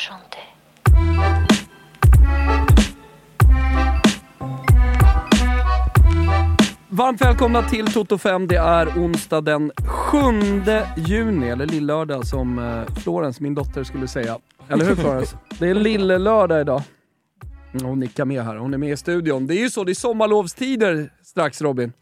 chanter. Varmt välkomna till Toto 5. Det är onsdag den 7 juni, eller lillördag som eh, Florens, min dotter, skulle säga. Eller hur Florence? Det är lillelördag idag. Hon nickar med här, hon är med i studion. Det är ju så, det är sommarlovstider strax Robin.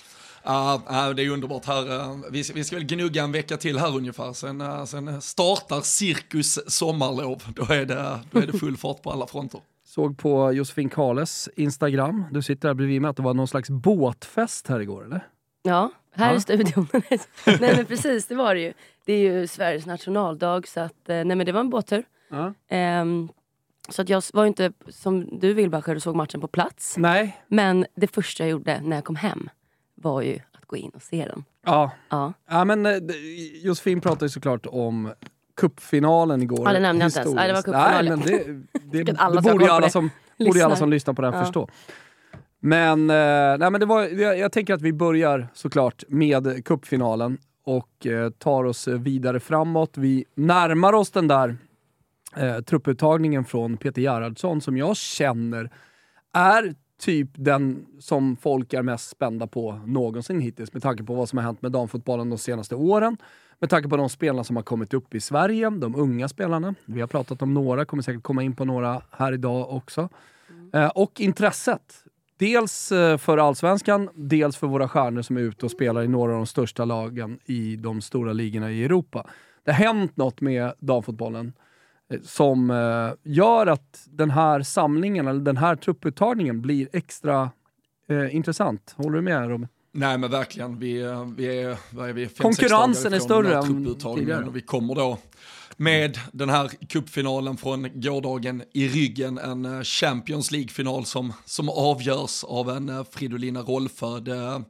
Ja, det är underbart här. eh, Vi, vi ska väl gnugga en vecka till här ungefär. Sen, eh, sen startar cirkus sommarlov. Då är, det, då är det full fart på alla fronter. Såg på Josefin Kales Instagram, du sitter här bredvid mig, att det var någon slags båtfest här igår eller? Ja, här Ja. i studion. nej men precis, det var det ju. Det är ju Sveriges nationaldag så att, eh, nej men det var en båttur. Ja. Ehm, så att jag var inte som du Wilbacher och såg matchen på plats. Nej. Men det första jag gjorde när jag kom hem var ju att gå in och se den. Ja. Ja. ja men eh, Josefin pratade ju såklart om cupfinalen igår. Ja, det nämnde jag inte ens. Nej, det var cupfinalen. Nej, men det, det, Vilket alla det borde ju alla det som, borde alla som lyssnar på det här Ja. förstå. Men, eh, nej, men det var, jag, jag tänker att vi börjar såklart med cupfinalen och eh, tar oss vidare framåt. Vi närmar oss den där eh, trupputtagningen från Peter Gerhardsson som jag känner är typ den som folk är mest spända på någonsin hittills med tanke på vad som har hänt med damfotbollen de senaste åren. Med tanke på de spelarna som har kommit upp i Sverige, de unga spelarna. Vi har pratat om några, kommer säkert komma in på några här idag också. Eh, och intresset. Dels eh, för allsvenskan, dels för våra stjärnor som är ute och spelar i några av de största lagen i de stora ligorna i Europa. Det har hänt något med damfotbollen som eh, gör att den här samlingen, eller den här trupputtagningen blir extra eh, intressant. Håller du med Robin? Nej men verkligen, vi, eh, vi är, vad är vi, fem, Konkurrensen är större den här trupputtagningen. Och vi kommer då med den här cupfinalen från gårdagen i ryggen, en eh, Champions League-final som, som avgörs av en Fridolina Rollfödd. Eh,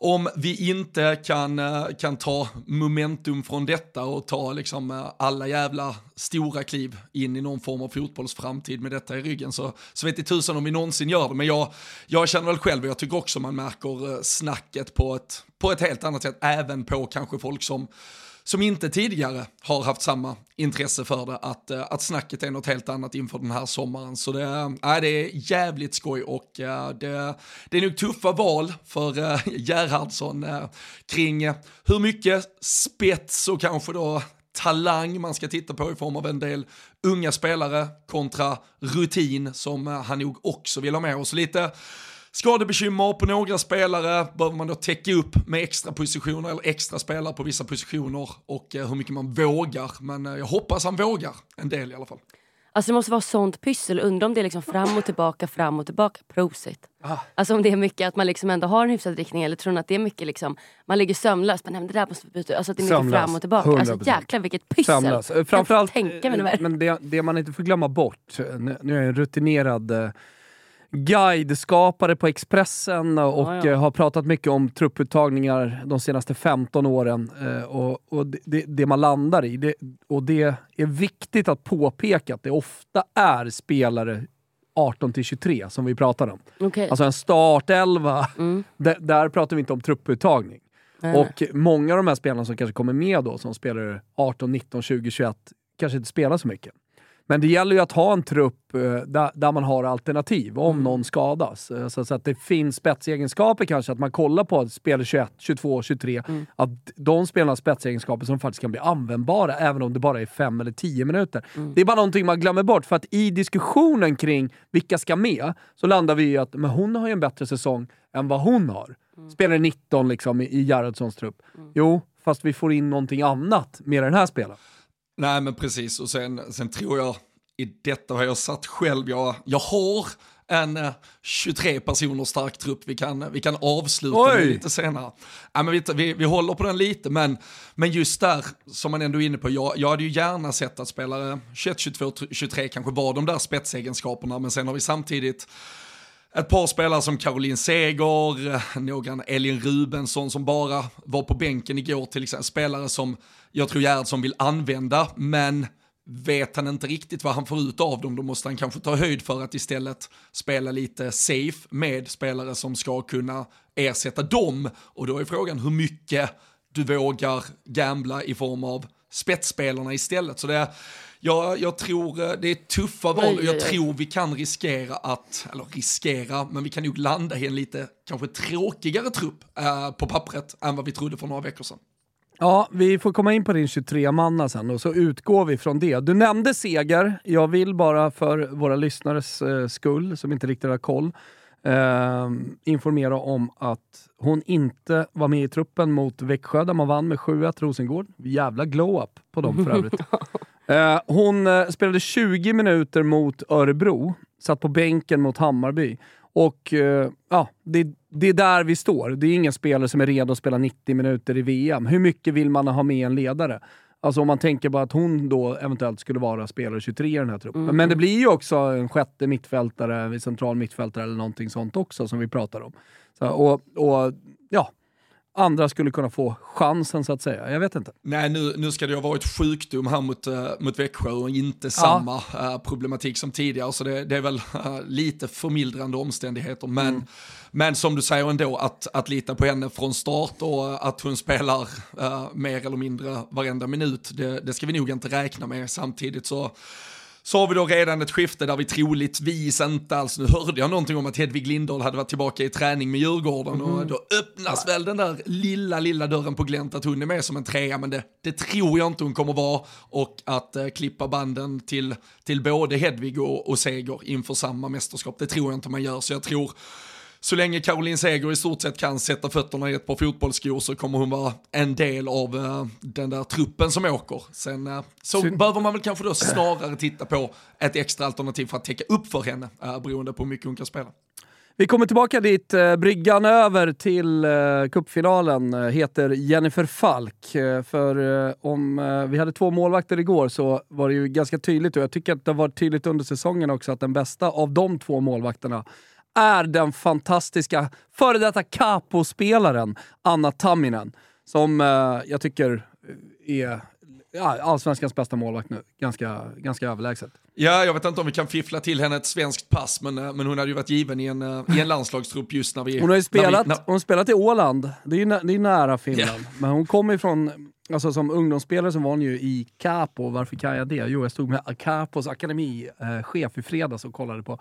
om vi inte kan, eh, kan ta momentum från detta och ta liksom eh, alla jävla stora kliv in i någon form av fotbollsframtid med detta i ryggen så, så vet i tusan om vi någonsin gör det. Men jag, jag känner väl själv, och jag tycker också man märker eh, snacket på ett, på ett helt annat sätt, även på kanske folk som som inte tidigare har haft samma intresse för det, att, eh, att snacket är något helt annat inför den här sommaren. Så det, äh, det är jävligt skoj och äh, det, det är nog tuffa val för äh, Gerhardsson äh, kring hur mycket spets och kanske då talang man ska titta på i form av en del unga spelare kontra rutin som han nog också vill ha med oss. Lite skadebekymmer på några spelare, behöver man då täcka upp med extra positioner eller extra spelare på vissa positioner och eh, hur mycket man vågar. Men eh, jag hoppas han vågar en del i alla fall. Alltså det måste vara sånt pyssel. Undrar om det är liksom fram och tillbaka, fram och tillbaka. Prosit. Ah. Alltså om det är mycket att man liksom ändå har en hyfsad riktning eller tror ni att det är mycket liksom, man ligger sömnlös. Men nej, men det där måste vi byta. Alltså att det är mycket Sömnlös. fram och tillbaka. Alltså 100%. jäklar vilket pyssel. Sömnlös. Framförallt, tänka mig eh, värre. men det, det man inte får glömma bort, nu nu är jag en rutinerad eh, guideskapare på Expressen och Ja, ja. eh, har pratat mycket om trupputtagningar de senaste 15 åren. eh, Och, och det, det, man landar i, det, och det är viktigt att påpeka att det ofta är spelare 18 till 23 som vi pratar om. Okej. Alltså en startelva, Mm. där, där pratar vi inte om trupputtagning. Nej. Och många av de här spelarna som kanske kommer med då, som spelar 18, 19, 20, 21, kanske inte spelar så mycket. Men det gäller ju att ha en trupp eh, där, där man har alternativ om någon skadas. Eh, så, så att det finns spetsegenskaper kanske, att man kollar på spelare 21, 22, 23, att de spelarna har spetsegenskaper som faktiskt kan bli användbara även om det bara är 5 eller 10 minuter. Det är bara någonting man glömmer bort, för att i diskussionen kring vilka ska med, så landar vi i att men hon har ju en bättre säsong än vad hon har. Spelar 19 liksom i, i Gerhardssons trupp. Jo, fast vi får in någonting annat med den här spelaren. Nej men precis och sen, sen tror jag i detta har jag satt själv, jag, jag har en eh, 23 personer stark trupp vi kan, vi kan avsluta Oj! lite senare. Ja, men vi, vi, vi håller på den lite men, men just där som man ändå är inne på, jag, jag hade ju gärna sett att spelare 21, 22, 23 kanske var de där spetsegenskaperna men sen har vi samtidigt ett par spelare som Caroline Seger, någon Elin Rubensson som bara var på bänken igår till exempel. Spelare som jag tror Gerhardsson vill använda, men vet han inte riktigt vad han får ut av dem, då måste han kanske ta höjd för att istället spela lite safe med spelare som ska kunna ersätta dem. Och då är frågan hur mycket du vågar gambla i form av spetsspelarna istället. Så det, jag, jag tror eh, det är tuffa val och jag oj, oj. tror vi kan riskera att, eller riskera, men vi kan nog landa i en lite kanske tråkigare trupp eh, på pappret än vad vi trodde för några veckor sedan. Ja, vi får komma in på din 23-manna sen och så utgår vi från det. Du nämnde seger. Jag vill bara för våra lyssnares eh, skull, som inte riktigt har koll, eh, informera om att hon inte var med i truppen mot Växjö där man vann med 7-1 Rosengård. Jävla glow-up på dem för övrigt. Eh, hon eh, spelade 20 minuter mot Örebro, satt på bänken mot Hammarby. Och eh, ja, det, det är där vi står. Det är ingen spelare som är redo att spela 90 minuter i VM. Hur mycket vill man ha med en ledare? Alltså om man tänker på att hon då eventuellt skulle vara spelare 23 i den här truppen. Men det blir ju också en sjätte mittfältare, central mittfältare eller någonting sånt också som vi pratar om. Så, och, och ja, andra skulle kunna få chansen så att säga. Jag vet inte. Nej, nu, nu ska det ju ha varit sjukdom här mot, uh, mot Växjö och inte samma uh, problematik som tidigare. Så det, det är väl uh, lite förmildrande omständigheter. Men, men som du säger ändå, att, att lita på henne från start och att hon spelar mer eller mindre varenda minut, det, det ska vi nog inte räkna med. Samtidigt så så har vi då redan ett skifte där vi troligtvis inte alls, nu hörde jag någonting om att Hedvig Lindahl hade varit tillbaka i träning med Djurgården och då öppnas väl den där lilla, lilla dörren på glänt att hon är med som en trea, men det, det tror jag inte hon kommer vara. Och att eh, klippa banden till, till både Hedvig och, och Seger inför samma mästerskap, det tror jag inte man gör, så jag tror så länge Caroline Seger i stort sett kan sätta fötterna i ett par fotbollsskor så kommer hon vara en del av uh, den där truppen som åker. Sen uh, så Syn- behöver man väl kanske då snarare titta på ett extra alternativ för att täcka upp för henne, uh, beroende på hur mycket hon kan spela. Vi kommer tillbaka dit. Bryggan över till cupfinalen eh, heter Jennifer Falk. För om vi hade två målvakter igår så var det ju ganska tydligt och jag tycker att det har varit tydligt under säsongen också att den bästa av de två målvakterna är den fantastiska före detta capo-spelaren Anna Tamminen. Som eh, jag tycker är ja, allsvenskans bästa målvakt nu. Ganska, ganska överlägset. Ja, jag vet inte om vi kan fiffla till henne ett svenskt pass, men, eh, men hon hade ju varit given i en, eh, i en landslagstrupp just när vi... Hon har ju spelat, vi, när, hon spelat i Åland, det är nä, det är nära Finland. Men hon kommer ifrån, alltså som ungdomsspelare så var hon ju i Capo, varför kan jag det? Jo, jag stod med Capos akademichef i fredags och kollade på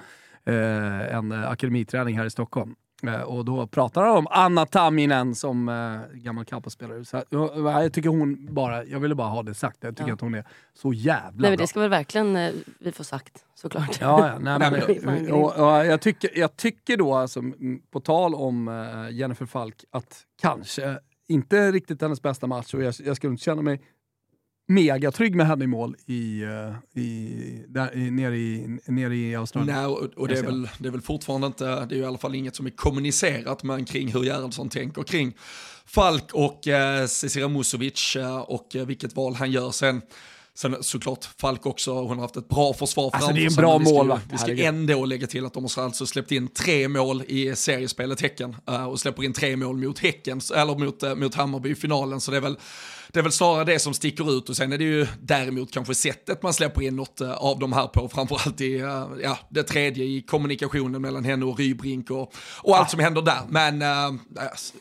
eh, en eh, akademiträning här i Stockholm. Eh, och då pratade han om Anna Tamminen som eh, gammal Capo-spelare. Så, ja, jag tycker hon bara, jag ville bara ha det sagt, jag tycker Ja. att hon är så jävla Nej, det ska väl verkligen eh, vi få sagt såklart. Ja, ja nej, men, och, och jag, tycker, jag tycker då, alltså, på tal om eh, Jennifer Falk, att kanske inte riktigt hennes bästa match och jag, jag skulle inte känna mig mega trygg med henne i mål i, eh, i, där, i, nere, i, nere i Australien. Nej, och, och det, är väl, det är väl fortfarande inte, det är ju i alla fall inget som är kommunicerat, men kring hur Gerhardsson tänker kring Falk och eh, Cecilia Musovic eh, och eh, vilket val han gör. Sen, sen såklart Falk också, hon har haft ett bra försvar Alltså, det är en bra men vi ska målvakt, Vi ska ändå lägga till att de har alltså släppt in tre mål i seriespelet Häcken eh, och släpper in tre mål mot Häcken, eller mot, eh, mot Hammarby i finalen, så det är väl det är väl snarare det som sticker ut och sen är det ju däremot kanske sättet man släpper in något eh, av de här på, framförallt i eh, ja, det tredje i kommunikationen mellan henne och Rybrink och, och allt som händer där. Men äh,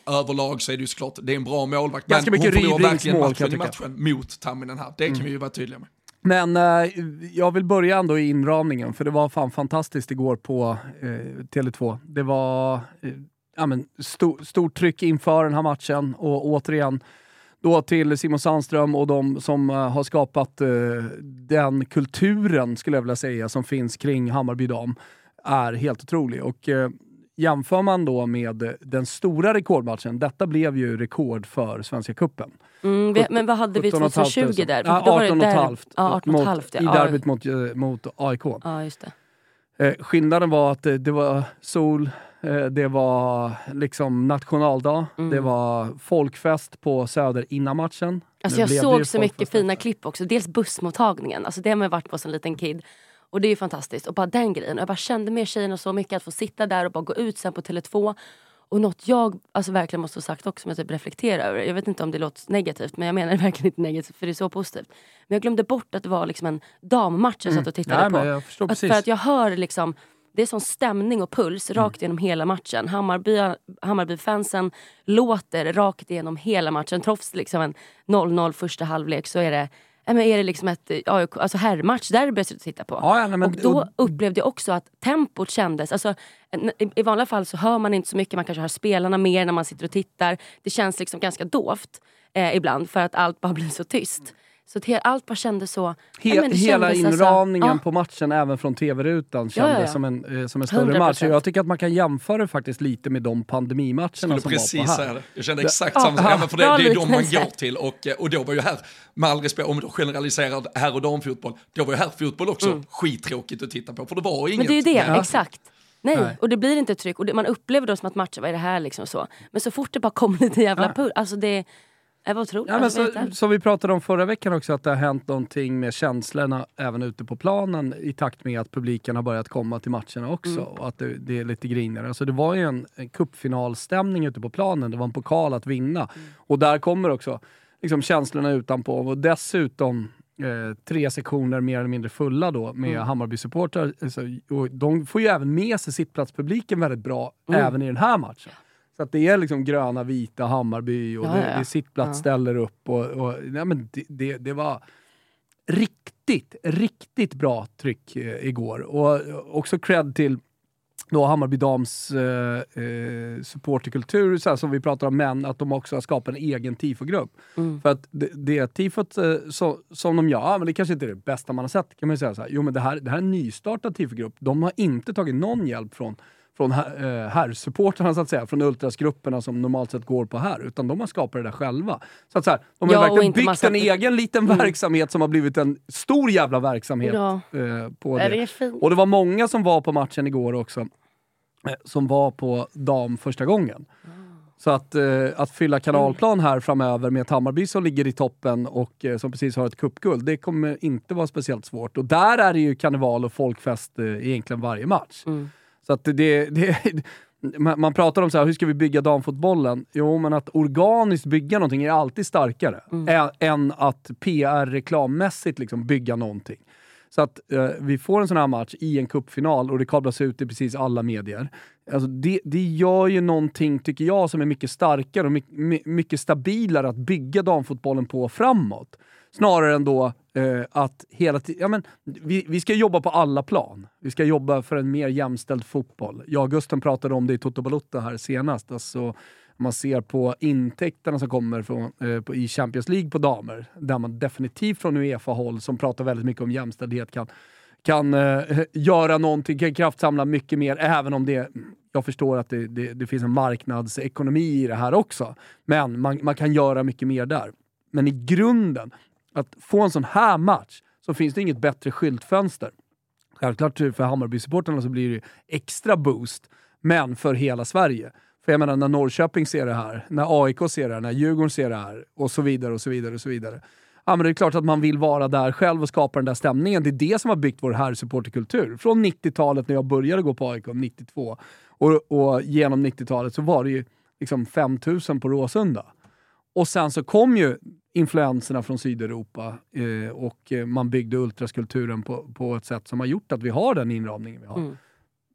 överlag så är det ju såklart, det är en bra målvakt. Ganska men mycket hon förlorar verkligen mål, matchen i matchen mot Tamminen här. Det kan vi ju vara tydliga med. Men eh, jag vill börja ändå i inramningen, för det var fan fantastiskt igår på eh, Tele2. Det var eh, ja, men, sto, stort tryck inför den här matchen och återigen då till Simon Sandström och de som eh, har skapat eh, den kulturen, skulle jag vilja säga, som finns kring Hammarby dam är helt otrolig. Och, eh, jämför man då med den stora rekordmatchen, detta blev ju rekord för Svenska Cupen. Mm, vi, men vad hade vi 17 500. 2020 där? Ja, då var det 18 där- 500 Ja, 18 mot, 500, ja. i derbyt mot, mot AIK. Ja, just det. Eh, skillnaden var att det var sol, det var liksom nationaldag, Mm. det var folkfest på Söder innan matchen. Alltså jag såg så mycket fina klipp också. Dels bussmottagningen, alltså det har man varit på som liten kid. Och det är ju fantastiskt. Och bara den grejen. Och Jag bara kände med tjejerna så mycket att få sitta där och bara gå ut sen på Tele2. Och något jag alltså verkligen måste ha sagt också som jag typ reflekterar över. Jag vet inte om det låter negativt men jag menar det verkligen inte negativt för det är så positivt. Men jag glömde bort att det var liksom en dammatch jag satt och tittade Nej, på. men jag förstår att, precis. för att jag hör liksom det är sån stämning och puls Mm. rakt genom hela matchen. Hammarby, Hammarby-fansen låter rakt igenom hela matchen. Trots liksom en 0-0 första halvlek så är det men är det liksom ett AIK, alltså herrmatch, derby att titta på. Ja, men- och då och- upplevde jag också att tempot kändes... Alltså, i, I vanliga fall så hör man inte så mycket, man kanske hör spelarna mer när man sitter och tittar. Det känns liksom ganska dovt eh, ibland för att allt bara blir så tyst. Så att allt bara kändes så... He, ja, men det hela kändes alltså- inramningen ja. på matchen, även från tv-rutan, kändes Ja, ja, ja. Som, en, eh, som en större 100%. match. Jag tycker att man kan jämföra faktiskt lite med de pandemimatcherna skulle som precis var på här. det. Jag kände exakt Ja, samma sak, ja, för det, det är de man går till. Och, eh, och då var ju här, med all respekt, om du generaliserar herr och damfotboll, då var ju här fotboll också skittråkigt att titta på, för det var inget. Mm. Men det är ju det, Ja. exakt. Nej, Nej. och det blir inte tryck. Och det, man upplever då som att matchen, vad är det här liksom så. Men så fort det bara kommer lite jävla Ja. pull, alltså det... Det var otroligt. Ja, men alltså, så, som vi pratade om förra veckan också, att det har hänt någonting med känslorna även ute på planen i takt med att publiken har börjat komma till matcherna också. Mm. Och att det, det är lite grinigare. Alltså det var ju en, en cupfinalstämning ute på planen, det var en pokal att vinna. Mm. Och där kommer också liksom, känslorna utanpå. Och dessutom eh, tre sektioner mer eller mindre fulla då med Mm. Hammarby-supportrar. Alltså, och de får ju även med sig sittplatspubliken väldigt bra, Mm. även i den här matchen. Så att det är liksom gröna, vita Hammarby och Ja, det, det är sittplats ställer upp. Och, och, nej, men det, det, det var riktigt, riktigt bra tryck eh, igår. Och också cred till då Hammarby Dams eh, eh, supporterkultur, så här, som vi pratar om, men att de också har skapat en egen tifogrupp. Mm. För att det, det tifot eh, så, som de gör, ja, men det kanske inte är det bästa man har sett, kan man säga så här. Jo men det här, det här är en nystartad tifogrupp. De har inte tagit någon hjälp från från här- eh, herrsupportrarna så att säga, från ultrasgrupperna som normalt sett går på här, utan de har skapat det där själva. Så att så här, de har Ja, verkligen byggt massa- en egen liten Mm. verksamhet som har blivit en stor jävla verksamhet Ja. eh, på det. det. Och det var många som var på matchen igår också, eh, som var på dam första gången. Så att, eh, att fylla kanalplan här framöver med ett Hammarby som ligger i toppen och eh, som precis har ett cupguld, det kommer inte vara speciellt svårt. Och där är det ju karneval och folkfest eh, egentligen varje match. Mm. Så att det, det, man pratar om så här, hur ska vi bygga damfotbollen? Jo, men att organiskt bygga någonting är alltid starkare ä- än att PR-reklammässigt liksom bygga någonting. Så att eh, vi får en sån här match i en cupfinal och det kablas ut i precis alla medier. Alltså det, det gör ju någonting, tycker jag, som är mycket starkare och my, my, mycket stabilare att bygga damfotbollen på framåt. Snarare än då eh, att hela tiden... Ja, men, vi, vi ska jobba på alla plan. Vi ska jobba för en mer jämställd fotboll. Jag och Gusten pratade om det i Toto Balutta här senast. Alltså, man ser på intäkterna som kommer från, eh, på, i Champions League på damer, där man definitivt från Uefa-håll, som pratar väldigt mycket om jämställdhet, kan, kan eh, göra någonting, kan kraftsamla mycket mer, även om det jag förstår att det, det, det finns en marknadsekonomi i det här också. Men man, man kan göra mycket mer där. Men i grunden, att få en sån här match, så finns det inget bättre skyltfönster. Självklart för Hammarby-supportrarna så blir det extra boost, men för hela Sverige. För jag menar, när Norrköping ser det här, när AIK ser det här, när Djurgården ser det här och så vidare och så vidare och så vidare. Ja, men det är klart att man vill vara där själv och skapa den där stämningen. Det är det som har byggt vår herrsupporterkultur. Från 90-talet när jag började gå på AIK, 92, och, och genom 90-talet så var det ju liksom 5000 på Råsunda. Och sen så kom ju influenserna från Sydeuropa eh, och eh, man byggde ultraskulturen på, på ett sätt som har gjort att vi har den inramningen vi har. Mm.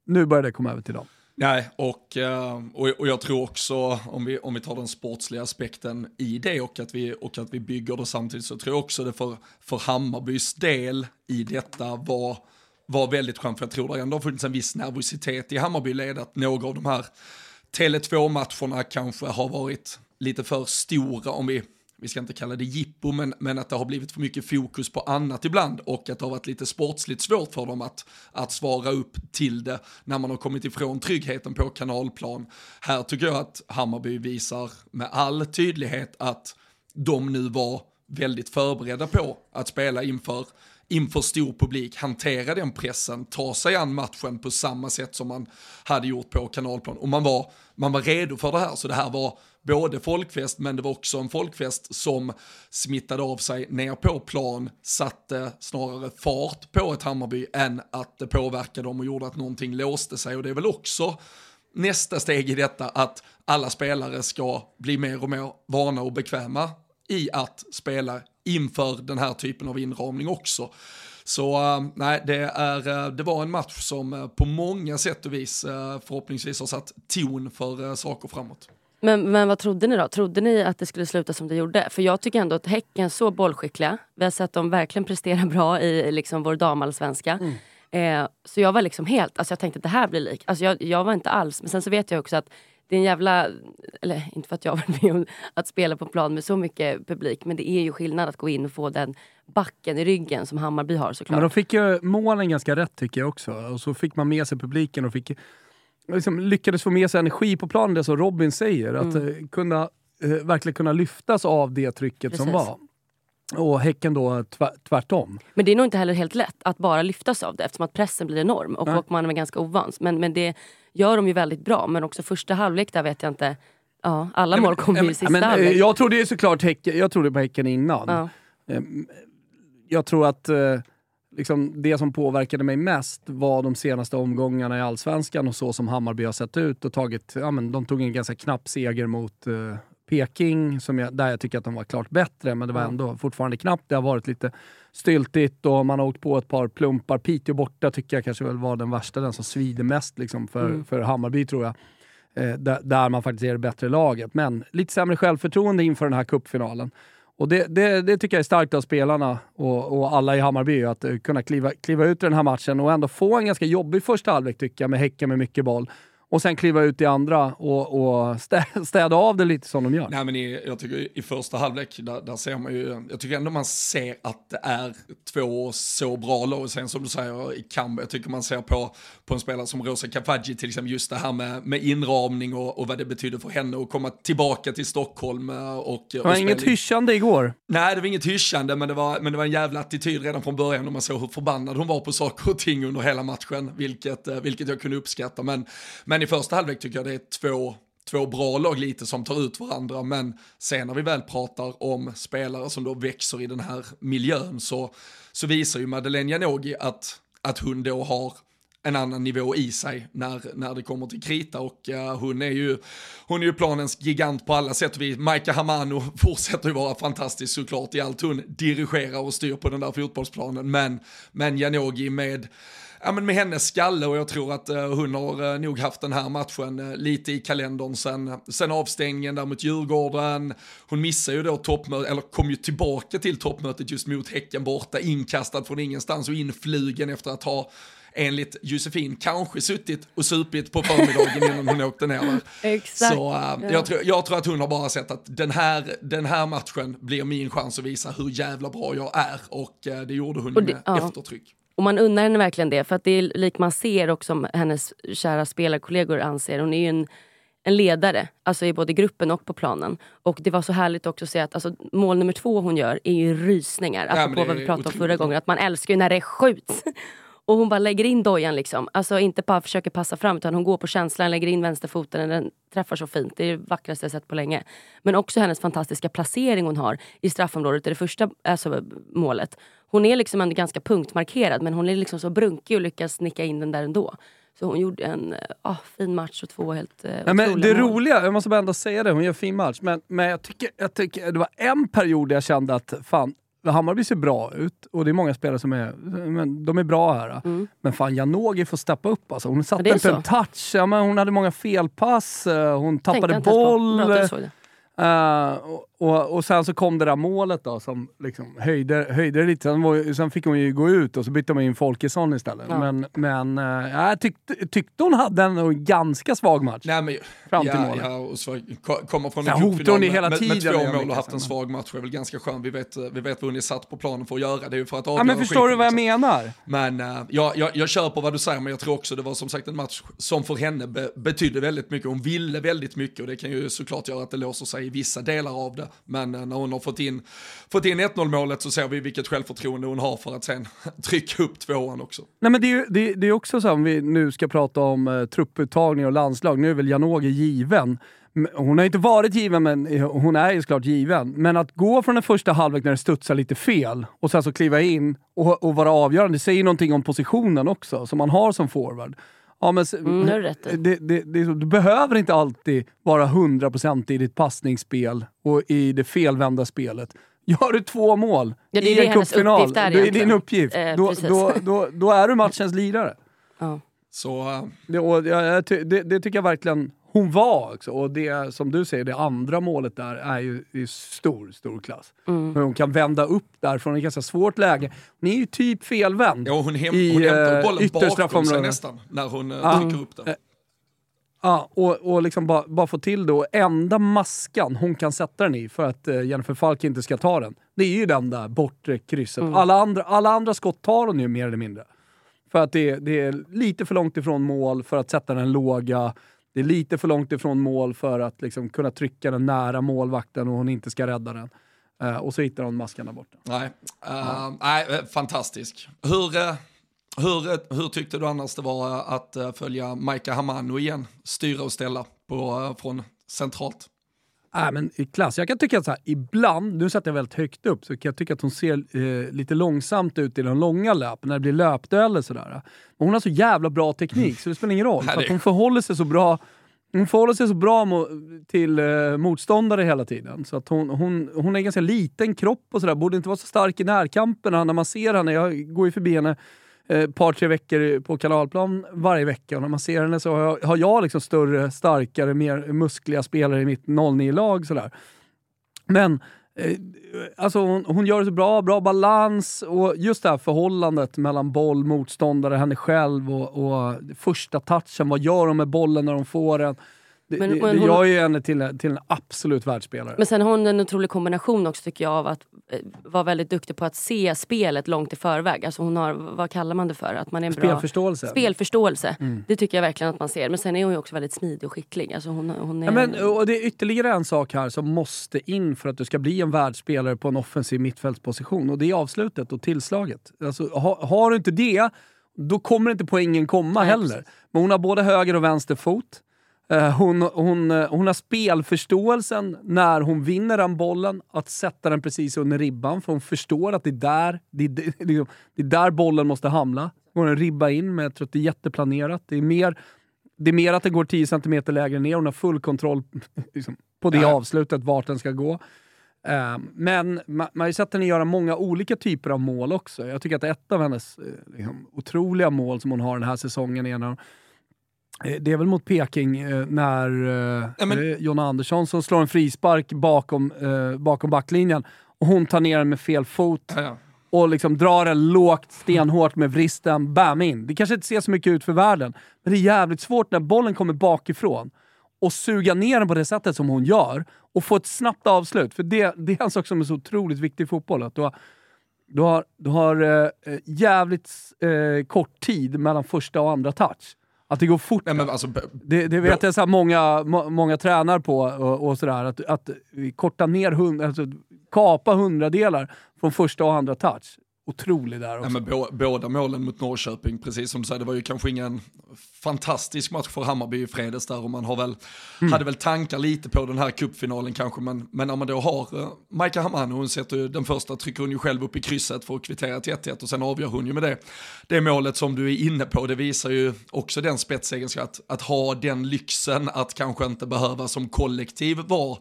Nu börjar det komma över till dem. Nej, och, eh, och, och jag tror också, om vi, om vi tar den sportsliga aspekten i det och att vi, och att vi bygger det samtidigt, så tror jag också det för, för Hammarbys del i detta var, var väldigt skönt, för jag tror det ändå har funnits en viss nervositet i Hammarbyled, att några av de här Tele2-matcherna kanske har varit lite för stora, om vi vi ska inte kalla det jippo, men, men att det har blivit för mycket fokus på annat ibland och att det har varit lite sportsligt svårt för dem att, att svara upp till det när man har kommit ifrån tryggheten på kanalplan. Här tycker jag att Hammarby visar med all tydlighet att de nu var väldigt förberedda på att spela inför inför stor publik, hantera den pressen, ta sig an matchen på samma sätt som man hade gjort på kanalplan. Och man var, man var redo för det här, så det här var både folkfest, men det var också en folkfest som smittade av sig ner på plan, satte snarare fart på ett Hammarby än att det påverkade dem och gjorde att någonting låste sig. Och det är väl också nästa steg i detta, att alla spelare ska bli mer och mer vana och bekväma i att spela inför den här typen av inramning också. Så eh, nej, det, är, eh, det var en match som eh, på många sätt och vis förhoppningsvis har satt ton för saker framåt. Men, men vad trodde ni då? Trodde ni att det skulle sluta som det gjorde? För jag tycker ändå att Häcken är så bollskickliga. Vi har sett dem verkligen prestera bra i liksom vår damallsvenska. Mm. Eh, så jag var liksom helt, alltså jag tänkte att det här blir lik. Alltså jag, jag var inte alls, men sen så vet jag också att det är en jävla, eller inte för att jag var med om att spela på plan med så mycket publik, men det är ju skillnad att gå in och få den backen i ryggen som Hammarby har såklart. Men de fick ju målen ganska rätt tycker jag också. Och så fick man med sig publiken och fick liksom, lyckades få med sig energi på planen, det som Robin säger. Att mm. uh, kunna, uh, verkligen kunna lyftas av det trycket Precis. som var. Och Häcken då tvärtom. Men det är nog inte heller helt lätt att bara lyftas av det eftersom att pressen blir enorm och, man är ganska ovan. Men, men det gör de ju väldigt bra. Men också första halvlek där vet jag inte. Ja, alla mål kommer ju i sista men, halvlek. Jag trodde ju såklart häcken, jag trodde på Häcken innan. Ja. Ehm, jag tror att eh, liksom, det som påverkade mig mest var de senaste omgångarna i Allsvenskan och så som Hammarby har sett ut och tagit, ja, men de tog en ganska knapp seger mot uh, Peking, som jag, där jag tycker att de var klart bättre, men det var ändå fortfarande knappt. Det har varit lite styltigt och man har åkt på ett par plumpar. Piteå borta tycker jag kanske väl var den värsta, den som svider mest liksom för, mm. för Hammarby tror jag. Eh, där, där, man faktiskt är det bättre laget. Men lite sämre självförtroende inför den här kuppfinalen. Och det, det, det, tycker jag är starkt av spelarna och, och alla i Hammarby, att eh, kunna kliva, kliva ut i den här matchen och ändå få en ganska jobbig första halvlek tycker jag, med Häcken med mycket boll och sen kliva ut i andra och, och städa av det lite som de gör. Nej, men i, jag tycker i första halvlek, där, där, ser man ju, jag tycker ändå man ser att det är två så bra lag. Sen som du säger i kamp, jag tycker man ser på, på en spelare som Rosa Kafaji till exempel, just det här med, med inramning och, och vad det betyder för henne att komma tillbaka till Stockholm. Eh, och, det var inget hyschande igår. Nej, det var inget hyschande, men det var, men det var en jävla attityd redan från början och man såg hur förbannad hon var på saker och ting under hela matchen, vilket, eh, vilket jag kunde uppskatta. Men, men men i första halvlek tycker jag det är två, två bra lag lite som tar ut varandra, men sen när vi väl pratar om spelare som då växer i den här miljön så, så visar ju Madeleine Janogy att, att hon då har en annan nivå i sig när, när det kommer till krita. Och uh, hon är ju hon är ju planens gigant på alla sätt Vi. Maika Hamano fortsätter ju vara fantastisk såklart i allt hon dirigerar och styr på den där fotbollsplanen. Men, men Janogy med ja, men med hennes skalle och jag tror att uh, hon har uh, nog haft den här matchen uh, lite i kalendern sen, sen avstängningen där mot Djurgården. Hon missar ju då toppmötet, eller kom ju tillbaka till toppmötet just mot Häcken borta, inkastad från ingenstans och influgen efter att ha enligt Josefin kanske suttit och supit på förmiddagen innan hon åkte ner. Exakt. Så uh, ja. jag, tror, jag tror att hon har bara sett att den här, den här matchen blir min chans att visa hur jävla bra jag är och uh, det gjorde hon det, med ja. eftertryck. Och man undrar henne verkligen det, för att det är lik man ser och som hennes kära spelarkollegor anser. Hon är ju en, en ledare, alltså i både gruppen och på planen. Och det var så härligt också att se att alltså, mål nummer två hon gör är ju rysningar. Apropå vad vi pratade om förra gången, att man älskar ju när det skjuts. Och hon bara lägger in dojan liksom. Alltså inte bara försöker passa fram utan hon går på känslan, lägger in vänsterfoten, den träffar så fint. Det är det vackraste jag sett på länge. Men också hennes fantastiska placering hon har i straffområdet i det första alltså, målet. Hon är liksom ändå ganska punktmarkerad men hon är liksom så brunkig och lyckas nicka in den där ändå. Så hon gjorde en oh, fin match och två helt uh, ja, men Det mål. roliga, jag måste bara ändå säga det, hon gör en fin match. Men, men jag, tycker, jag tycker det var en period där jag kände att fan, Hammarby ser bra ut och det är många spelare som är, men de är bra här. Mm. Men fan Janogy får steppa upp alltså. Hon satte inte en touch, ja, men hon hade många felpass, eh, hon tappade boll. Uh, och, och, sen så kom det där målet då som liksom höjde, höjde det lite. Sen, var, sen fick hon ju gå ut och så bytte man in Folkesson istället. Ja. Men, men uh, jag tyckte, tyckte hon hade en ganska svag match. Nej, men, fram till ja, målet. Ja, och så, kommer från en cupfinal med, hela tiden, med, med två mål och haft en svag match är väl ganska skönt. Vi vet, vi vet vad hon är satt på planen för att göra. Det är ju för att avgöra ja, men Förstår du vad jag liksom. menar? Men uh, jag, jag, jag köper vad du säger, men jag tror också det var som sagt en match som för henne be, betydde väldigt mycket. Hon ville väldigt mycket och det kan ju såklart göra att det låser sig i vissa delar av det. Men eh, när hon har fått in, fått in 1-0 målet så ser vi vilket självförtroende hon har för att sen trycka upp tvåan också. Nej men det är, det, det är också så om vi nu ska prata om eh, trupputtagning och landslag, nu är väl Janogy given. Hon har inte varit given, men hon är ju såklart given. Men att gå från den första halvlek när det studsar lite fel och sen så kliva in och, och vara avgörande, det säger någonting om positionen också, som man har som forward. Ja, men, mm, det, det, det, du behöver inte alltid vara 100% i ditt passningsspel och i det felvända spelet. Gör du två mål Ja, det är i en cupfinal, det är din uppgift. Eh, då, då, då, då är du matchens lirare. Ja. Så eh, Det, och det, det tycker jag verkligen hon var också. Och det som du säger, det andra målet där är ju är stor, stor klass. Mm. Hur hon kan vända upp där från ett ganska svårt läge. Hon är ju typ felvänd. ja, hon, hem, I, hon hämtar eh, bollen bakom sig nästan när hon eh, Ja. trycker upp den. Eh, Ja, och, och liksom bara, bara få till. Och enda maskan hon kan sätta den i för att eh, Jennifer Falk inte ska ta den, det är ju den där bortre krysset. Alla, andra, alla andra skott tar hon ju mer eller mindre. För att det, det är lite för långt ifrån mål för att sätta den låga. Det är lite för långt ifrån mål för att liksom kunna trycka den nära målvakten och hon inte ska rädda den. Eh, och så hittar hon maskan där borta. Nej, uh, nej eh, fantastisk. Hur, eh, hur, eh, hur tyckte du annars det var eh, att eh, följa Maika Hamano igen, styra och ställa på, eh, från centralt? Nej, men i klass. Jag kan tycka att så här, ibland, nu sätter jag väldigt högt upp, så kan jag tycka att hon ser eh, lite långsamt ut i de långa löp, när det blir löpdueller sådär. Men hon har så jävla bra teknik så det spelar ingen roll. För hon förhåller sig så bra hon förhåller sig så bra till eh, motståndare hela tiden. Så att hon, hon, hon är ganska liten kropp och sådär. Borde inte vara så stark i närkamperna när man ser henne. Jag går ju förbi henne ett par, tre veckor på kanalplan varje vecka. Och när man ser henne så har jag, har jag liksom större, starkare, mer muskliga spelare i mitt 09-lag. Sådär. Men eh, alltså hon, hon gör det så bra, bra balans och just det här förhållandet mellan boll, motståndare, henne själv och, och första touchen. Vad gör hon med bollen när de får den? Det, Men- det, men hon- gör ju henne till, till en absolut världsspelare. Men sen har hon en otrolig kombination också tycker jag av att eh, vara väldigt duktig på att se spelet långt i förväg. Alltså hon har, vad kallar man det för? Att man är en bra... Spelförståelse. Spelförståelse. Mm. Det tycker jag verkligen att man ser. Men sen är hon ju också väldigt smidig och skicklig. Alltså hon, hon är... Ja, men, och det är ytterligare en sak här som måste in för att du ska bli en världsspelare på en offensiv mittfältsposition och det är avslutet och tillslaget. Alltså, ha, har du inte det, då kommer inte poängen komma Nej, heller. precis. Men hon har både höger och vänster fot. Eh, Hon, hon, eh, hon har spelförståelsen när hon vinner den bollen, att sätta den precis under ribban. För hon förstår att det är där, det det, liksom, det är där bollen måste hamna. Går en ribba in, men jag tror att det är jätteplanerat. Det är mer, det är mer att den går 10 cm lägre ner. Hon har full kontroll liksom, på det Ja. avslutet, vart den ska gå. Eh, men man, man har ju sett henne göra många olika typer av mål också. Jag tycker att ett av hennes liksom, otroliga mål som hon har den här säsongen är när Eh, Det är väl mot Peking eh, när eh, Ja, men- är Jonna Andersson som slår en frispark bakom, eh, bakom backlinjen och hon tar ner den med fel fot Ja, ja. och liksom drar den lågt, stenhårt med vristen, bam in. Det kanske inte ser så mycket ut för världen, men det är jävligt svårt när bollen kommer bakifrån och suga ner den på det sättet som hon gör och få ett snabbt avslut. För det, det är en sak som är så otroligt viktig i fotboll. Att du har, du har, du har eh, eh, jävligt eh, kort tid mellan första och andra touch. Att det går fort. Nej, men alltså, Det, det vet jag så många, må, många tränar på och, och sådär. Att, att korta ner, hund, alltså, kapa hundradelar från första och andra touch. Otrolig där också. Ja, men bå, båda målen mot Norrköping, precis som du säger, det var ju kanske ingen fantastisk match för Hammarby i fredags där och man har väl, Mm. hade väl tankar lite på den här cupfinalen kanske, men, men när man då har uh, Maika Hamano, hon sätter ju den första, trycker hon ju själv upp i krysset för att kvittera till 1-1 och sen avgör hon ju med det. Det målet som du är inne på, det visar ju också den spetsegenskapen, att, att ha den lyxen att kanske inte behöva som kollektiv vara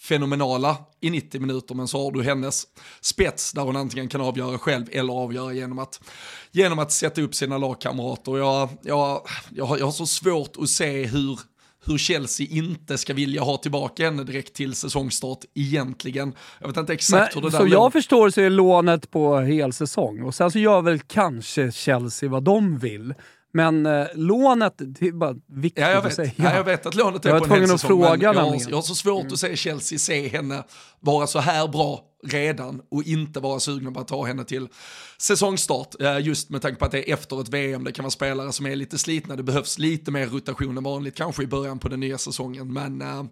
fenomenala i 90 minuter men så har du hennes spets där hon antingen kan avgöra själv eller avgöra genom att, genom att sätta upp sina lagkamrater. Jag, jag, jag, har, jag har så svårt att se hur, hur Chelsea inte ska vilja ha tillbaka henne direkt till säsongstart egentligen. Jag vet inte exakt Men, hur det så där jag förstår så är lånet på hel säsong och sen så gör väl kanske Chelsea vad de vill. Men eh, lånet, det är bara viktigt Ja, jag att vet. säga. Ja, jag vet att lånet Jag är var på en hel att säsong, men jag, har, jag har så svårt att se Chelsea se henne vara så här bra redan och inte vara sugna på att ta henne till säsongstart. Just med tanke på att det är efter ett VM, det kan vara spelare som är lite slitna, det behövs lite mer rotation än vanligt, kanske i början på den nya säsongen. Men äh,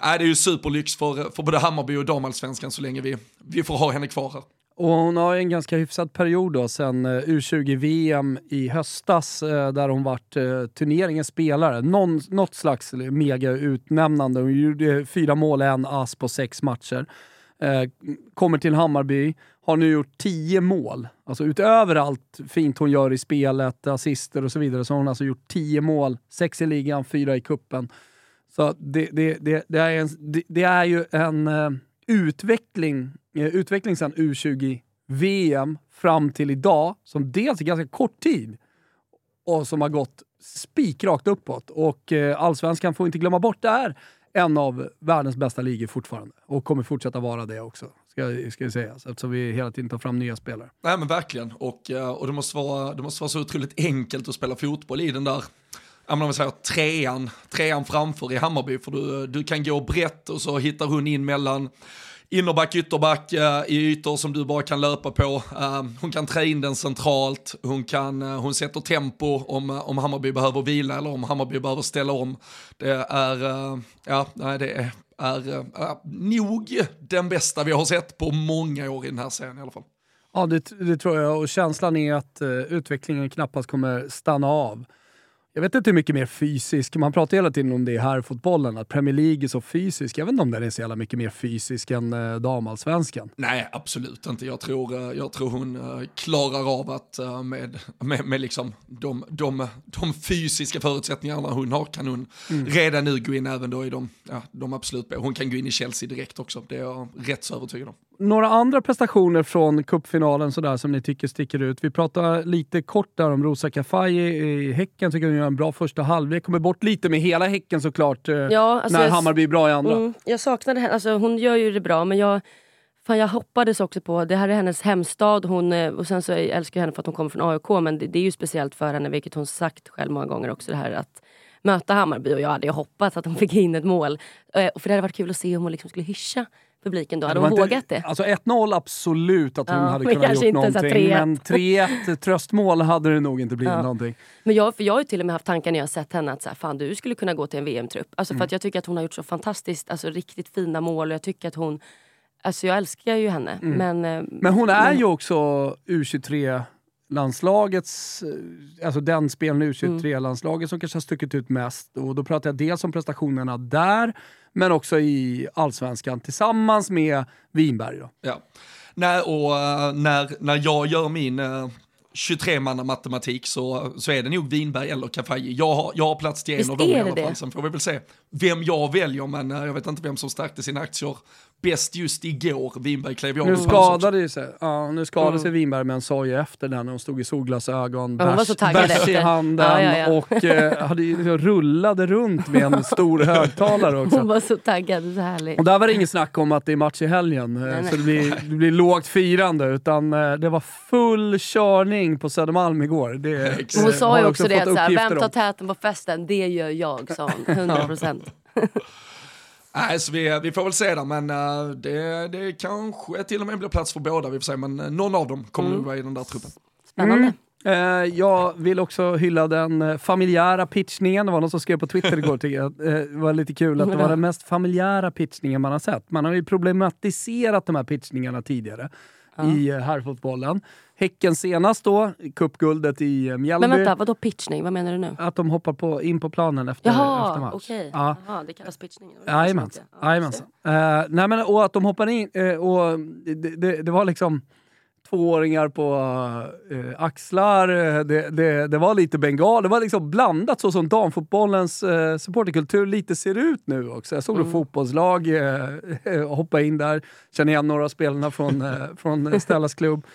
det är ju superlyx för, för både Hammarby och damallsvenskan så länge vi, vi får ha henne kvar här. Och hon har en ganska hyfsad period då sen eh, U20-VM i höstas eh, där hon varit uh, eh, turneringens spelare. Någon, något slags mega utnämnande. Hon gjorde fyra mål, en ass på sex matcher. Kommer till Hammarby, har nu gjort tio mål. Alltså utöver allt fint hon gör i spelet, assister och så vidare, så har hon alltså gjort tio mål. Sex i ligan, fyra i kuppen. Så det, det, det, det, är, en, det, det är ju en utveckling Eh, utveckling sedan U20-VM fram till idag, som dels är ganska kort tid och som har gått spikrakt uppåt. Och eh, allsvenskan får inte glömma bort, det är en av världens bästa ligor fortfarande. Och kommer fortsätta vara det också, ska, ska sägas. Eftersom vi hela tiden tar fram nya spelare. Nej men verkligen, och, eh, och det, måste vara, det måste vara så otroligt enkelt att spela fotboll i den där ja, men om säger, trean, trean framför i Hammarby, för du, du kan gå brett och så hittar hon in mellan innerback, ytterback eh, i ytor som du bara kan löpa på. Ehm, hon kan trä in den centralt, hon, kan, eh, hon sätter tempo om, eh, om Hammarby behöver vila eller om Hammarby behöver ställa om. Det är, ja, nej, det är, är nog den bästa vi har sett på många år i den här serien i alla fall. Ja, det, det tror jag och känslan är att utvecklingen knappast kommer stanna av. Jag vet inte hur mycket mer fysisk, man pratar hela tiden om det här fotbollen, att Premier League är så fysisk. Jag vet inte om den är så jävla mycket mer fysisk än eh, damallsvenskan. Nej, absolut inte. Jag tror, eh, jag tror hon eh, klarar av att eh, med, med, med liksom de, de, de fysiska förutsättningarna hon har kan hon mm. redan nu gå in även då i de, ja, de absolut Hon kan gå in i Chelsea direkt också, det är jag rätt så övertygad om. Några andra prestationer från cupfinalen sådär som ni tycker sticker ut. Vi pratar lite kort där om Rosa Kafaji i Häcken, tycker hon gör en bra första halvlek. Kommer bort lite med hela Häcken såklart, eh, ja, alltså när Hammarby är bra i andra. Mm, jag saknade henne, alltså, hon gör ju det bra men jag, fan, jag hoppades också på, det här är hennes hemstad hon, eh, och sen så älskar jag henne för att hon kommer från AIK men det, det är ju speciellt för henne, vilket hon sagt själv många gånger också, det här att möta Hammarby och jag hade ju hoppats att hon fick in ett mål. Eh, för det hade varit kul att se om hon liksom skulle hyscha publiken då? Hade hon vågat det? Alltså 1-0 absolut att hon ja, hade kunnat gjort någonting. Men 3-1 tröstmål hade det nog inte blivit ja. någonting. Men jag, för jag har ju till och med haft tankar när jag sett henne att så här, fan, du skulle kunna gå till en VM-trupp. Alltså mm. för att jag tycker att hon har gjort så fantastiskt, alltså riktigt fina mål och jag tycker att hon Alltså jag älskar ju henne. Mm. Men, eh, men hon är men... ju också U23 landslagets, eh, alltså den spelaren i U23-landslaget mm. som kanske har stuckit ut mest. Och då pratar jag dels om prestationerna där, men också i allsvenskan tillsammans med Winberg. Då. Ja. Nej, och uh, när, när jag gör min uh, 23-manna matematik så, så är det nog Winberg eller Kafaji. Jag har, jag har plats till en Visst av dem i alla fall. Sen får vi väl se vem jag väljer, men uh, jag vet inte vem som stärkte sina aktier bäst just igår. Winberg klev av. Nu skadade sig, ja, nu skadade mm. sig Winberg med en sorg efter den. Hon stod i solglasögon, ja, bärs, bärs i handen ja, ja, och eh, hade, rullade runt med en stor högtalare också. Hon var så taggad, så härligt. Och där var det inget snack om att det är match i helgen, eh, nej, så det blir, det blir lågt firande. Utan eh, det var full körning på Södermalm igår. Det, hon sa ju också, också det, att, såhär, vem tar täten på festen? Det gör jag, sa hon. 100%. Nej, så vi, vi får väl se där, men uh, det, det kanske till och med blir plats för båda, vi får se, men uh, någon av dem kommer mm. nog vara i den där truppen. Spännande. Mm. Uh, jag vill också hylla den familjära pitchningen. Det var någon som skrev på Twitter igår, tycker jag. det var lite kul att det var den mest familjära pitchningen man har sett. Man har ju problematiserat de här pitchningarna tidigare ja. i herrfotbollen. Häcken senast då, cupguldet i eh, Mjällby. Men vänta, vadå pitchning? Vad menar du nu? Att de hoppar på, in på planen efter, Jaha, efter match. Okay. Ja. Jaha, det kallas pitchning? Jajamensan. Ja, uh, nej men och att de hoppar in, uh, och det, det, det var liksom tvååringar på uh, axlar, det, det, det, var lite bengal, det var liksom blandat så som damfotbollens uh, supporterkultur lite ser ut nu också. Jag såg mm. fotbollslag uh, hoppa in där, känner igen några av spelarna från, uh, från Stellas klubb.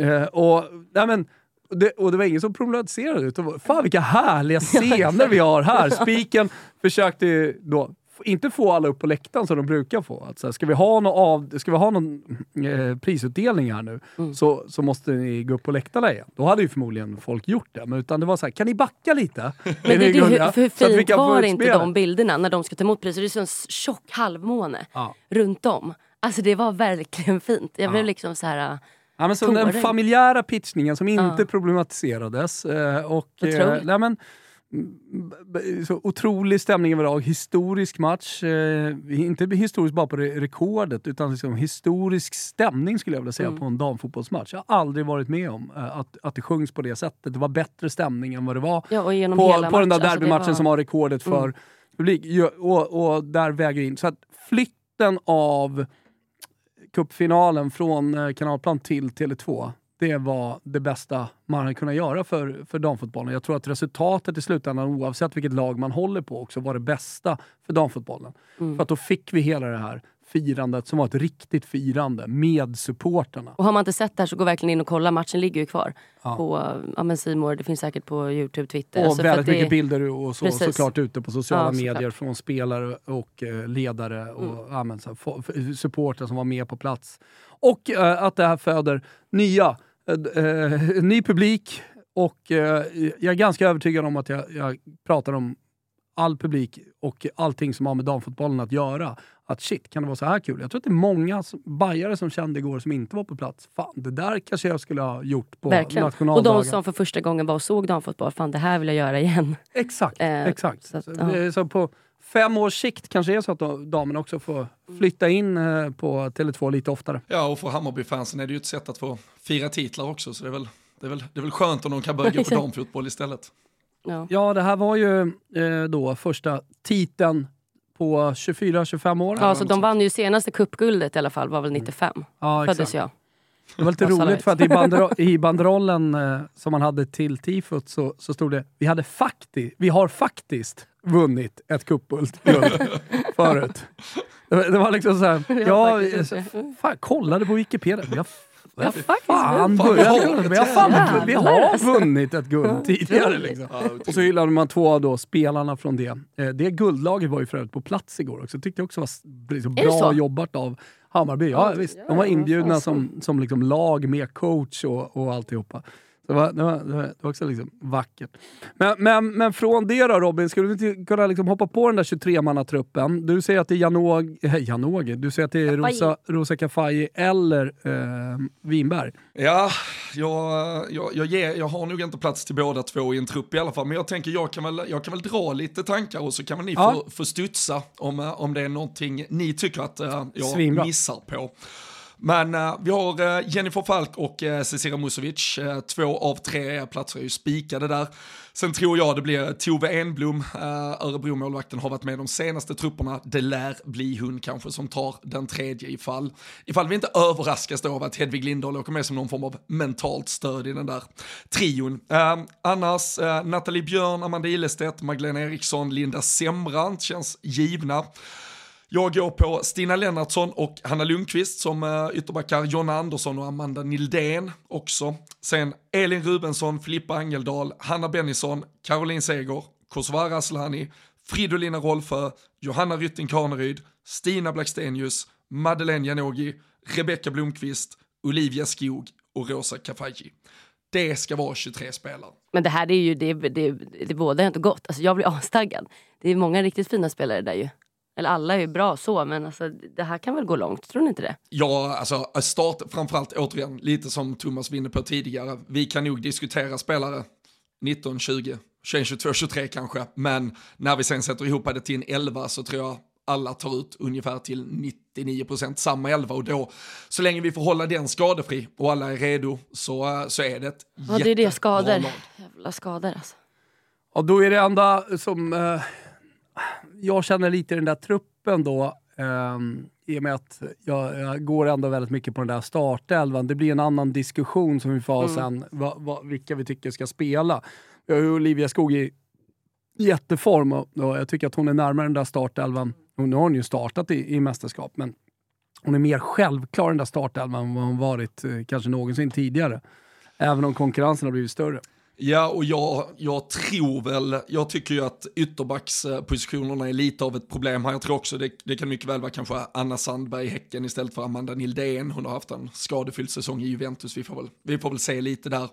Eh, och, nej men, det, och det var ingen som problematiserade det. Fan vilka härliga scener vi har här! Spiken försökte då inte få alla upp på läktaren som de brukar få. Alltså, ska vi ha någon, av, ska vi ha någon eh, prisutdelning här nu mm. så, så måste ni gå upp på läktarna igen. Då hade ju förmodligen folk gjort det. Men utan det var så här, kan ni backa lite? Men det, det, hur, hur fint var inte de bilderna när de ska ta emot priset? Det är så en tjock halvmåne ja. runt om. Alltså det var verkligen fint. Jag blev ja. liksom så här Ja, men så den familjära pitchningen som inte ja. problematiserades. Eh, och, eh, nej, men, så otrolig stämning överlag. Historisk match. Eh, inte historisk bara på rekordet, utan liksom historisk stämning skulle jag vilja säga mm. på en damfotbollsmatch. Jag har aldrig varit med om eh, att, att det sjungs på det sättet. Det var bättre stämning än vad det var ja, på, på den där alltså, derbymatchen alltså var... som har rekordet för mm. publik. Och, och där väger in. Så att flytten av cupfinalen från eh, Kanalplan till Tele2, det var det bästa man hade kunnat göra för, för damfotbollen. Jag tror att resultatet i slutändan, oavsett vilket lag man håller på, också var det bästa för damfotbollen. Mm. För att då fick vi hela det här firandet som var ett riktigt firande med supporterna. Och har man inte sett det här så gå verkligen in och kolla. Matchen ligger ju kvar ja. på ja, men Simor. Det finns säkert på Youtube, Twitter. Och alltså väldigt mycket det... bilder och så, såklart ute på sociala ja, medier såklart. från spelare och eh, ledare och mm. supporter som var med på plats. Och eh, att det här föder nya, eh, eh ny publik och eh, jag är ganska övertygad om att jag, jag pratar om all publik och allting som har med damfotbollen att göra. Att shit, kan det vara så här kul? Jag tror att det är många bajare som kände igår som inte var på plats. Fan, det där kanske jag skulle ha gjort på Verkligen. nationaldagen. Och de som för första gången var och såg damfotboll, fan det här vill jag göra igen. Exakt, eh, exakt. Så, att, ja. så på fem års sikt kanske är så att damerna också får flytta in eh, på Tele2 lite oftare. Ja, och för Hammarby-fansen är det ju ett sätt att få fira titlar också, så det är väl, det är väl, det är väl skönt om de kan börja gå på damfotboll istället. Ja. ja, det här var ju eh, då första titeln på 24-25 år. Ja, så de vann ju senaste cupguldet i alla fall, var väl 95. Mm. Ja, Föddes jag. Det var lite roligt för att i, bandero i banderollen eh, som man hade till tifot så, så stod det vi, hade fakti vi har faktiskt vunnit ett cupguld förut. Det, det, var liksom såhär, ja, så, fan, kollade på Wikipedia. Vi har Ja, fan, började, vi, har fan, vi har vunnit ett guld tidigare. Liksom. Och så hyllade man två av spelarna från det. Eh, det guldlaget var ju för övrigt på plats igår också. Tyckte jag också var liksom bra jobbat av Hammarby. Ja, visst. De var inbjudna som, som liksom lag med coach och, och alltihopa. Det var, det, var, det var också liksom vackert. Men, men, men från det då Robin, skulle vi inte kunna liksom hoppa på den där 23-mannatruppen? Du säger att det är Janog, äh, Janogy, du säger att det är Rosa, Rosa Kafaji eller äh, Winberg. Ja, jag, jag, jag, ger, jag har nog inte plats till båda två i en trupp i alla fall, men jag tänker jag kan väl, jag kan väl dra lite tankar och så kan väl ni ja. få, få studsa om, om det är någonting ni tycker att äh, jag Svinbra. missar på. Men uh, vi har uh, Jennifer Falk och uh, Cecilia Musovic. Uh, två av tre platser är ju spikade där. Sen tror jag det blir Tove Enblom, uh, Örebro-målvakten, har varit med de senaste trupperna. Det lär bli hon kanske som tar den tredje ifall. Ifall vi inte överraskas då av att Hedvig Lindahl åker med som någon form av mentalt stöd i den där trion. Uh, annars, uh, Nathalie Björn, Amanda Ilestedt, Magdalena Eriksson, Linda Sembrant känns givna. Jag går på Stina Lennartsson och Hanna Lundqvist som ytterbackar, Jonna Andersson och Amanda Nildén också. Sen Elin Rubensson, Filippa Angeldal, Hanna Bennison, Caroline Seger, Kosovare Aslani, Fridolina Rolfö, Johanna Rytting Karneryd, Stina Blackstenius, Madeleine Janogy, Rebecka Blomqvist, Olivia Skog och Rosa Kafaji. Det ska vara 23 spelare. Men det här är ju, det, det, det båda inte gott. Alltså jag blir astaggad. Det är många riktigt fina spelare där ju. Eller alla är ju bra så, men alltså, det här kan väl gå långt? Tror ni inte det? Ja, alltså start, framförallt återigen, lite som Thomas var inne på tidigare. Vi kan nog diskutera spelare 19, 20, 21, 22, 23 kanske. Men när vi sen sätter ihop det till en 11 så tror jag alla tar ut ungefär till 99% samma 11 och då, så länge vi får hålla den skadefri och alla är redo så, så är det ett Ja, det är det skador. Jävla skador alltså. Ja, då är det enda som eh, jag känner lite i den där truppen då, um, i och med att jag, jag, går ändå väldigt mycket på den där startelvan. Det blir en annan diskussion som vi får ha mm. sen, va, va, vilka vi tycker ska spela. Vi har ju Olivia Skog i jätteform och, och jag tycker att hon är närmare den där startelvan. Och nu har hon ju startat i, i mästerskap, men hon är mer självklar den där startelvan än vad hon varit eh, kanske någonsin tidigare. Även om konkurrensen har blivit större. Ja, och jag, jag tror väl, jag tycker ju att ytterbackspositionerna är lite av ett problem här. Jag tror också det, det kan mycket väl vara kanske Anna Sandberg i Häcken istället för Amanda Nildén. Hon har haft en skadefylld säsong i Juventus, vi får väl, vi får väl se lite där.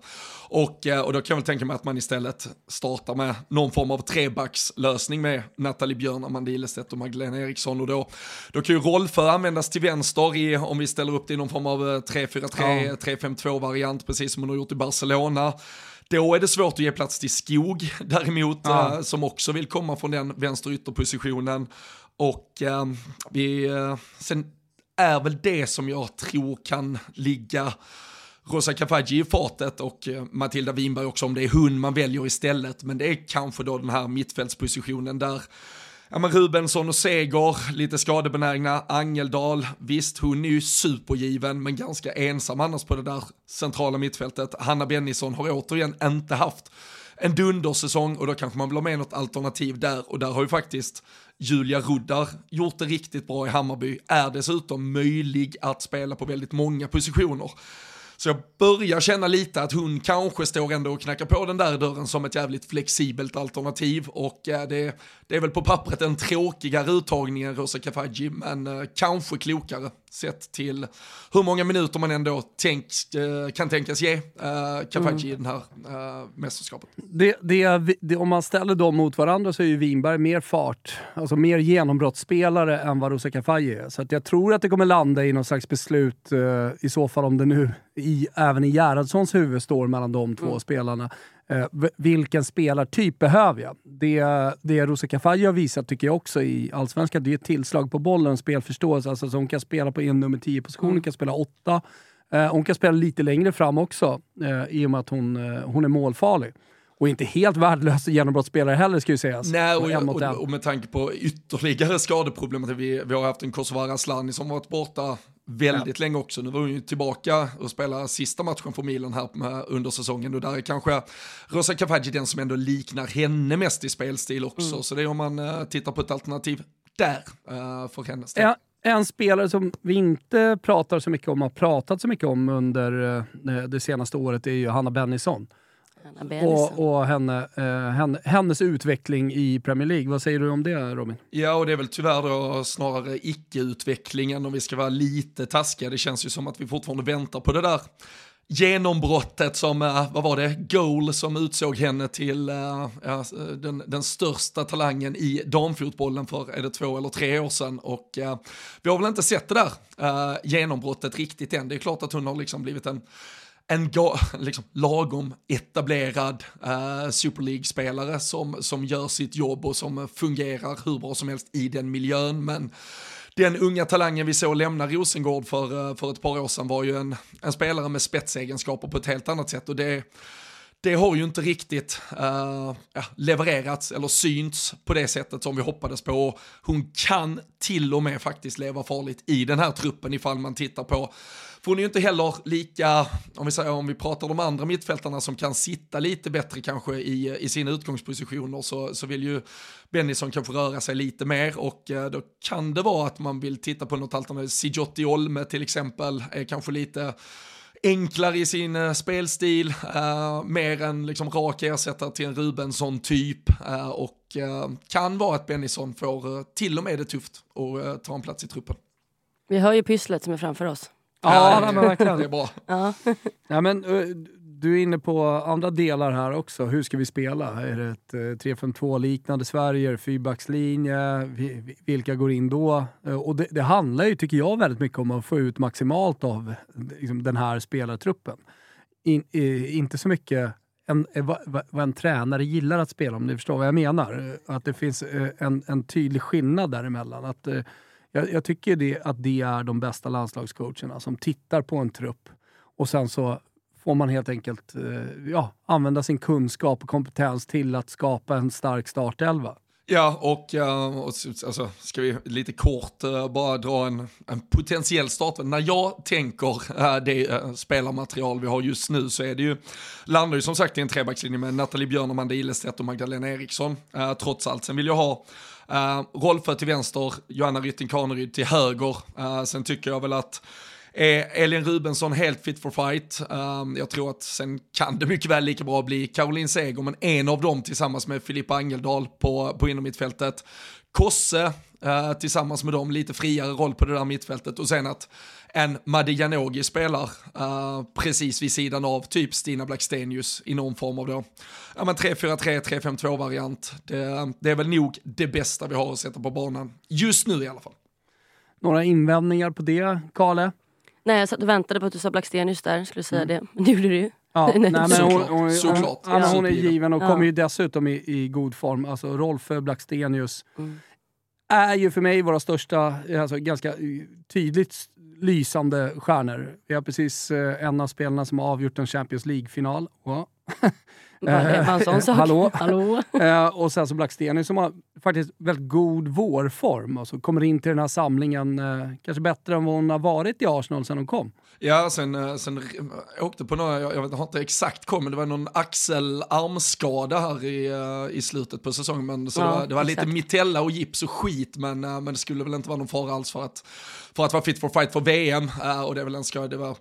Och, eh, och då kan jag väl tänka mig att man istället startar med någon form av trebackslösning med Nathalie Björn, Amanda Ilestedt och Magdalena Eriksson. Och då, då kan ju Rolfö användas till vänster i, om vi ställer upp det i någon form av 3-4-3, ja. 3-5-2 variant, precis som hon har gjort i Barcelona. Då är det svårt att ge plats till Skog däremot, ja. äh, som också vill komma från den vänster ytterpositionen. Och äh, vi, äh, sen är väl det som jag tror kan ligga Rosa Kafaji i fatet och Matilda Winberg också om det är hon man väljer istället. Men det är kanske då den här mittfältspositionen där ja, men Rubensson och Seger, lite skadebenägna, Angeldal, visst hon är ju supergiven men ganska ensam annars på det där centrala mittfältet. Hanna Bennison har återigen inte haft en dundersäsong och då kanske man vill ha med något alternativ där och där har ju faktiskt Julia Ruddar gjort det riktigt bra i Hammarby, är dessutom möjlig att spela på väldigt många positioner. Så jag börjar känna lite att hon kanske står ändå och knackar på den där dörren som ett jävligt flexibelt alternativ. Och eh, det, det är väl på pappret en tråkigare uttagning än Rosa Kafaji men eh, kanske klokare sett till hur många minuter man ändå tänk, eh, kan tänkas ge Kafaji mm. i den här mästerskapet. Det, det, det, om man ställer dem mot varandra så är ju Winberg mer fart, alltså mer genombrottsspelare än vad Rosa Kafaji är. Så att jag tror att det kommer landa i någon slags beslut, i så fall om det nu i, även i Gerhardssons huvud står mellan de två mm. spelarna. Eh, vilken spelartyp behöver jag? Det, det Rosa Kafaji har visat tycker jag också i Allsvenskan, det är ett tillslag på bollen, spelförståelse. Alltså, så hon kan spela på en nummer 10-position, mm. hon kan spela åtta. Eh, hon kan spela lite längre fram också, eh, i och med att hon, hon är målfarlig. Och inte helt värdelös genombrottsspelare heller ska ju sägas. Nej, och, och, och, med tanke på ytterligare skadeproblematik, vi, vi har haft en Kosovare Asllani som varit borta väldigt ja. länge också. Nu var hon ju tillbaka och spelade sista matchen för Milan här under säsongen och där är kanske Rosa Kafaji den som ändå liknar henne mest i spelstil också. Mm. Så det är om man uh, tittar på ett alternativ där uh, för hennes del. Ja. En spelare som vi inte pratar så mycket om, har pratat så mycket om under uh, det senaste året är ju Hanna Bennison. Och, och henne, eh, henne, hennes utveckling i Premier League. Vad säger du om det Robin? Ja, och det är väl tyvärr då snarare icke-utvecklingen om vi ska vara lite taskiga. Det känns ju som att vi fortfarande väntar på det där genombrottet som, uh, vad var det, Goal som utsåg henne till uh, uh, den, den största talangen i damfotbollen för, är det två eller tre år sedan och vi har väl inte sett det där genombrottet riktigt än. Det är klart att hon har liksom blivit en en liksom, lagom etablerad eh, Super League-spelare som, som gör sitt jobb och som fungerar hur bra som helst i den miljön. Men den unga talangen vi såg lämna Rosengård för, eh, för ett par år sedan var ju en, en spelare med spetsegenskaper på ett helt annat sätt. Och det, det har ju inte riktigt uh, levererats eller synts på det sättet som vi hoppades på. Hon kan till och med faktiskt leva farligt i den här truppen ifall man tittar på hon är ju inte heller lika, om vi säger om vi pratar de andra mittfältarna som kan sitta lite bättre kanske i, i sina utgångspositioner så, så vill ju Bennison kanske röra sig lite mer och eh, då kan det vara att man vill titta på något alternativ. Sigiotti Olme till exempel är kanske lite enklare i sin eh, spelstil, uh, mer en liksom rak ersättare till en Rubensson typ uh, och kan vara att Bennison får till och med det tufft och ta en plats i truppen. Vi hör ju pysslet som är framför oss. Ja, ja men verkligen. Det är bra. Ja. ja, men, du är inne på andra delar här också. Hur ska vi spela? Är det ett 3-5-2-liknande Sverige? Fyrbackslinje? Vilka går in då? Och det, det, handlar ju, tycker jag, väldigt mycket om att få ut maximalt av liksom, den här spelartruppen. In, inte så mycket en, vad, vad en tränare gillar att spela, om ni förstår vad jag menar. Att det finns en, en tydlig skillnad däremellan. Att, jag, jag tycker det, att det är de bästa landslagscoacherna som tittar på en trupp och sen så får man helt enkelt eh, ja, använda sin kunskap och kompetens till att skapa en stark startelva. Ja, och, eh, och alltså, ska vi lite kort eh, bara dra en, en potentiell start. När jag tänker eh, det spelarmaterial vi har just nu så är det ju, landar ju som sagt i en trebackslinje med Nathalie Björn, Amanda Ilestedt och Magdalena Eriksson. trots allt, sen vill jag ha Uh, Rolfö till vänster, Johanna Rytting Kaneryd till höger. Uh, sen tycker jag väl att är Elin Rubensson helt fit for fight? Um, jag tror att sen kan det mycket väl lika bra bli Caroline Seger, men en av dem tillsammans med Filippa Angeldal på, på innermittfältet. Kosse uh, tillsammans med dem, lite friare roll på det där mittfältet och sen att en Madi Janogy spelar uh, precis vid sidan av typ Stina Blackstenius i någon form av då. Ja men 3-4-3, 3-5-2 variant. Det, det, är väl nog det bästa vi har att sätta på banan. Just nu i alla fall. Några invändningar på det, Kale? Nej, jag satt och väntade på att du sa Blackstenius där, skulle säga mm. det. Men det gjorde du ju. Ja, nej, men hon, hon, Såklart. Hon, hon, hon är given och ja. kommer ju dessutom i, i god form. Alltså Rolfö Blackstenius mm är ju för mig våra största, alltså ganska eh, tydligt lysande stjärnor. Vi har precis eh, en av spelarna som har avgjort en Champions League-final. En sån sak. Hallå? Hallå? Eh, och sen så Blackstenius som har faktiskt väldigt god vårform och så kommer in till den här samlingen eh, kanske bättre än vad hon har varit i Arsenal sen hon kom. Ja, sen, eh, sen jag åkte på några, jag, jag vet, har inte exakt kommit, men det var någon axel-armskada här i, eh, i slutet på säsongen. Men, så Ja, det var, det var lite mitella och gips och skit, men, eh, men det skulle väl inte vara någon fara alls för att, för att vara fit for fight för VM. eh, Och det är väl en skada, det var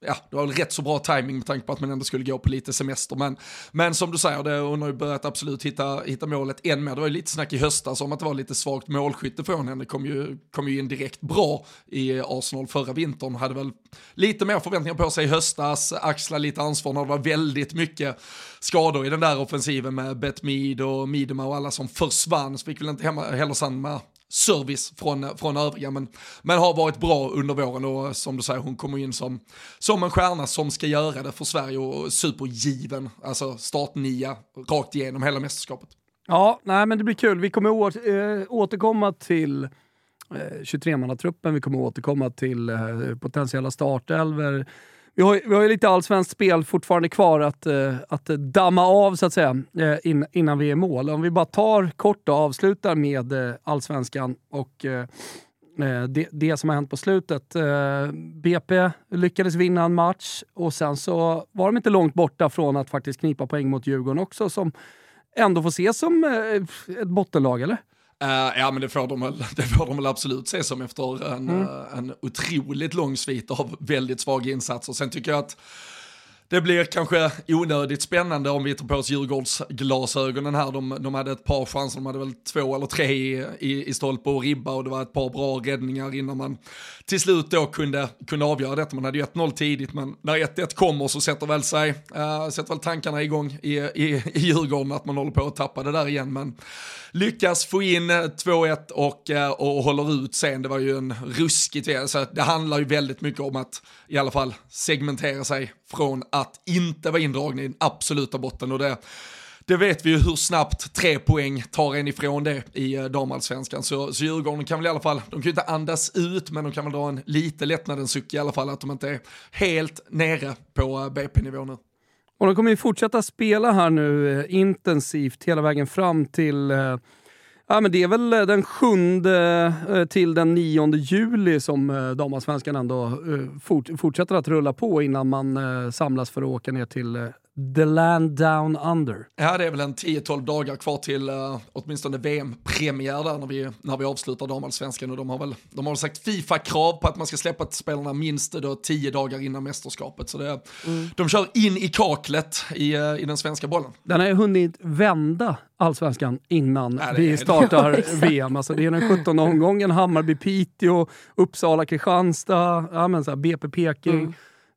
ja, det var väl rätt så bra timing med tanke på att man ändå skulle gå på lite semester. Men, men som du säger, det, hon har ju börjat absolut hitta, hitta målet än mer. Det var ju lite snack i höstas om att det var lite svagt målskytte från henne. Det kom ju, kom ju in direkt bra i Arsenal förra vintern. Hade väl lite mer förväntningar på sig i höstas, axla lite ansvar när det var väldigt mycket skador i den där offensiven med Bet Mead och Midema och alla som försvann. Så fick väl inte hemma, heller samma service från, från övriga, men, men har varit bra under våren och som du säger, hon kommer in som, som en stjärna som ska göra det för Sverige och supergiven, alltså startnia rakt igenom hela mästerskapet. Ja, nej men det blir kul. Vi kommer åter, äh, återkomma till eh, 23-mannatruppen, vi kommer återkomma till eh, potentiella startelver. Vi har, ju- vi har ju lite allsvenskt spel fortfarande kvar att, eh, att damma av så att säga eh, in, innan vi är i mål. Om vi bara tar kort och avslutar med eh, allsvenskan och det, det som har hänt på slutet. BP lyckades vinna en match och sen så var de inte långt borta från att faktiskt knipa poäng mot Djurgården också som ändå får ses som ett bottenlag, eller? Eh, ja men det får, de det får de väl absolut se som efter en, eh, en otroligt lång svit av väldigt svaga insatser. Sen tycker jag att det blir kanske onödigt spännande om vi tar på oss Djurgårdsglasögonen här. De, de hade ett par chanser, de hade väl två eller tre i, i, i stolpe och ribba och det var ett par bra räddningar innan man till slut då kunde, kunde avgöra detta. Man hade ju 1-0 tidigt men när 1-1 kommer så sätter väl sig, äh, sätter väl tankarna igång i, i, i Djurgården att man håller på att tappa det där igen. Men lyckas få in eh, 2-1 och, eh, och håller ut sen. Det var ju en ruskigt, så det handlar ju väldigt mycket om att i alla fall segmentera sig från att inte vara indragna i den absoluta botten och det det vet vi ju hur snabbt tre poäng tar en ifrån det i eh, damallsvenskan. Så, så Djurgården kan väl i alla fall, de kan ju inte andas ut, men de kan väl dra en lite lättnadens suck i alla fall att de inte är helt nere på eh, BP-nivå nu. Och de kommer ju fortsätta spela här nu eh, intensivt hela vägen fram till eh, Ja, men det är väl eh, den 7 eh, till den 9 juli som eh, damallsvenskan ändå fort, fortsätter att rulla på innan man samlas för att åka ner till the land down under. Ja, det är väl en 10-12 dagar kvar till uh, åtminstone VM-premiär där när vi, när vi avslutar damallsvenskan och de har väl de har väl sagt Fifa-krav på att man ska släppa till spelarna minst då 10 dagar innan mästerskapet. Så det, de kör in i kaklet i, uh, i den svenska bollen. Den har ju hunnit vända allsvenskan innan det är- vi startar VM. Alltså det är den 17 omgången, Hammarby-Piteå, Uppsala-Kristianstad, ja, BP-Peking. Eh,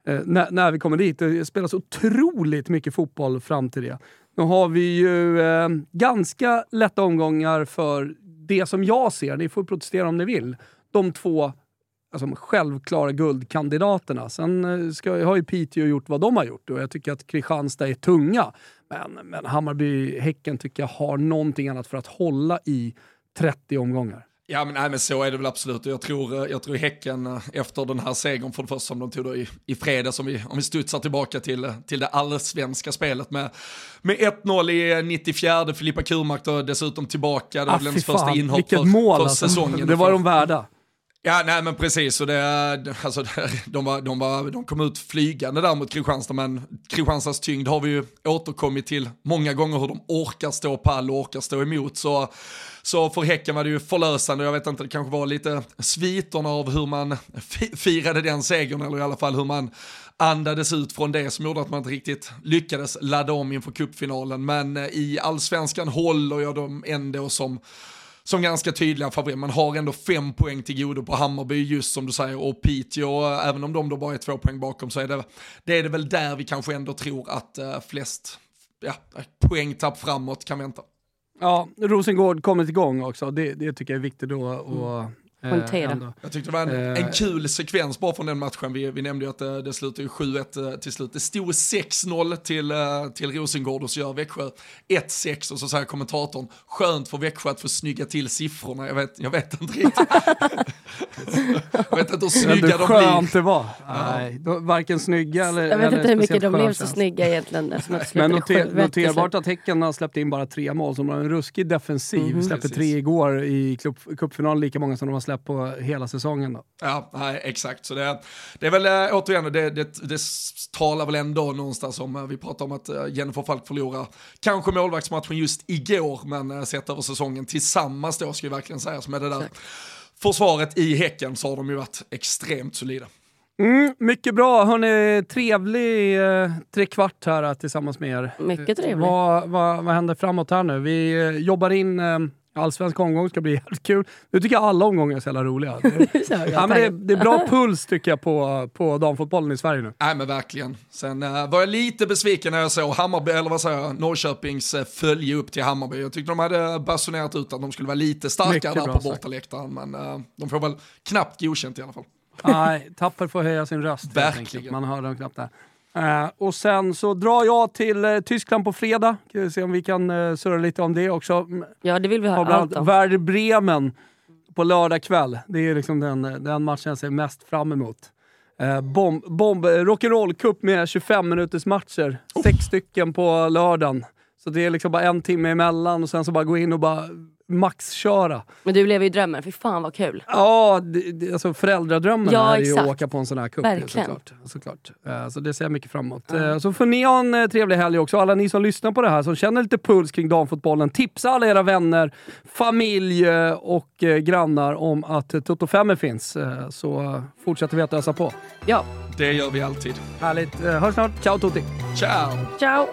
Eh, när, när vi kommer dit, det spelas otroligt mycket fotboll fram till det. Nu har vi ju eh, ganska lätta omgångar för det som jag ser, ni får protestera om ni vill, de två alltså, självklara guldkandidaterna. Sen eh, ska, har ju Piteå gjort vad de har gjort och jag tycker att Kristianstad är tunga. Men, men Hammarby-Häcken tycker jag har någonting annat för att hålla i 30 omgångar. Ja men, nej, men så är det väl absolut. Jag tror, eh, jag tror Häcken eh, efter den här segern för det första som de tog då i, i fredags, om vi, om vi studsar tillbaka till, eh, till det allsvenska spelet med, med 1-0 i 94, Filippa Kurmark då dessutom tillbaka, det var Ah, hennes första inhopp vilket för, mål för alltså. säsongen. Det var de värda. Ja, nej men precis. Och det, alltså, de, var, de, var, de kom ut flygande där mot Kristianstad, men Kristianstads tyngd har vi ju återkommit till många gånger hur de orkar stå pall och orkar stå emot. Så, så för Häcken var det ju förlösande. Jag vet inte, det kanske var lite sviterna av hur man firade den segern, eller i alla fall hur man andades ut från det som gjorde att man inte riktigt lyckades ladda om inför cupfinalen. Men eh, i allsvenskan håller jag dem ändå som som ganska tydliga favoriter. Man har ändå fem poäng till godo på Hammarby, just som du säger, och Piteå, även om de då bara är två poäng bakom, så är det, det är det väl där vi kanske ändå tror att uh, flest ja, poängtapp framåt kan vänta. Ja, Rosengård kommit igång också. Det, det tycker jag är viktigt då. Och, Poängtera. ändå. Jag tyckte det var en, Eh. en kul sekvens bara från den matchen. Vi, vi nämnde ju att det, det slutade ju 7-1 eh, till slut. Det stod 6-0 till, eh, till Rosengård och så gör Växjö 1-6 och så säger kommentatorn, skönt för Växjö att få snygga till siffrorna. Jag vet, jag vet inte riktigt. jag vet inte hur snygga de blir. skönt det var. Nej, de, varken snygga eller Jag vet eller inte hur mycket de blev så känns. snygga egentligen. Men noter, 7-1 till noterbart att Häcken har släppt in bara tre mål, som har en ruskig defensiv. Släppte Precis. tre igår i cup, cupfinalen, lika många som de har släppt på hela säsongen. Då. Ja, nej, exakt. Så det, det är väl äh, återigen, det, det, det talar väl ändå någonstans om, äh, vi pratar om att äh, Jennifer Falk förlorar kanske målvaktsmatchen just igår, men sett över säsongen tillsammans då ska ju verkligen sägas med det där försvaret i Häcken så har de ju varit extremt solida. Mm, mycket bra, hörni. Trevlig eh, trekvart här eh, tillsammans med er. Mycket trevligt. Vad, vad, vad händer framåt här nu? Vi eh, jobbar in eh, allsvensk omgång, ska bli jävligt kul. Nu tycker jag alla omgångar är så jävla roliga. Det, ja, men det, det är bra puls tycker jag på, på damfotbollen i Sverige nu. Nej men verkligen. Sen äh, var jag lite besviken när jag såg Hammarby, eller vad säger jag, Norrköpings äh, följe upp till Hammarby. Jag tyckte de hade basunerat ut att de skulle vara lite starkare där på bortaläktaren, men äh, de får väl knappt godkänt i alla fall. Nej, Tapper får höja sin röst. Verkligen. Man hör dem knappt där. Eh, och sen så drar jag till eh, Tyskland på fredag. Ska vi se om vi kan uh, surra lite om det också. Mm, Ja, det vill vi höra allt om. Werder Bremen på lördag kväll. Det är liksom den, den matchen jag ser mest fram emot. Eh, bomb, bomb, rock'n'roll cup med 25 minuters matcher. Sex stycken på lördagen. Så det är liksom bara en timme emellan och sen så bara gå in och bara maxköra. Men du lever ju drömmen, fy fan vad kul. Ja, det, det, alltså föräldradrömmen Ja, är ju att åka på en sån här cup. Verkligen. Såklart. såklart. Eh, Så det ser jag mycket fram emot. Eh, Så får ni ha en eh, trevlig helg också. Alla ni som lyssnar på det här, som känner lite puls kring damfotbollen. Tipsa alla era vänner, familj och grannar om att Toto 5 finns. Så fortsätter vi att ösa på. Ja, Det gör vi alltid. Härligt. Hörs snart. Ciao Tutti! Ciao! ciao!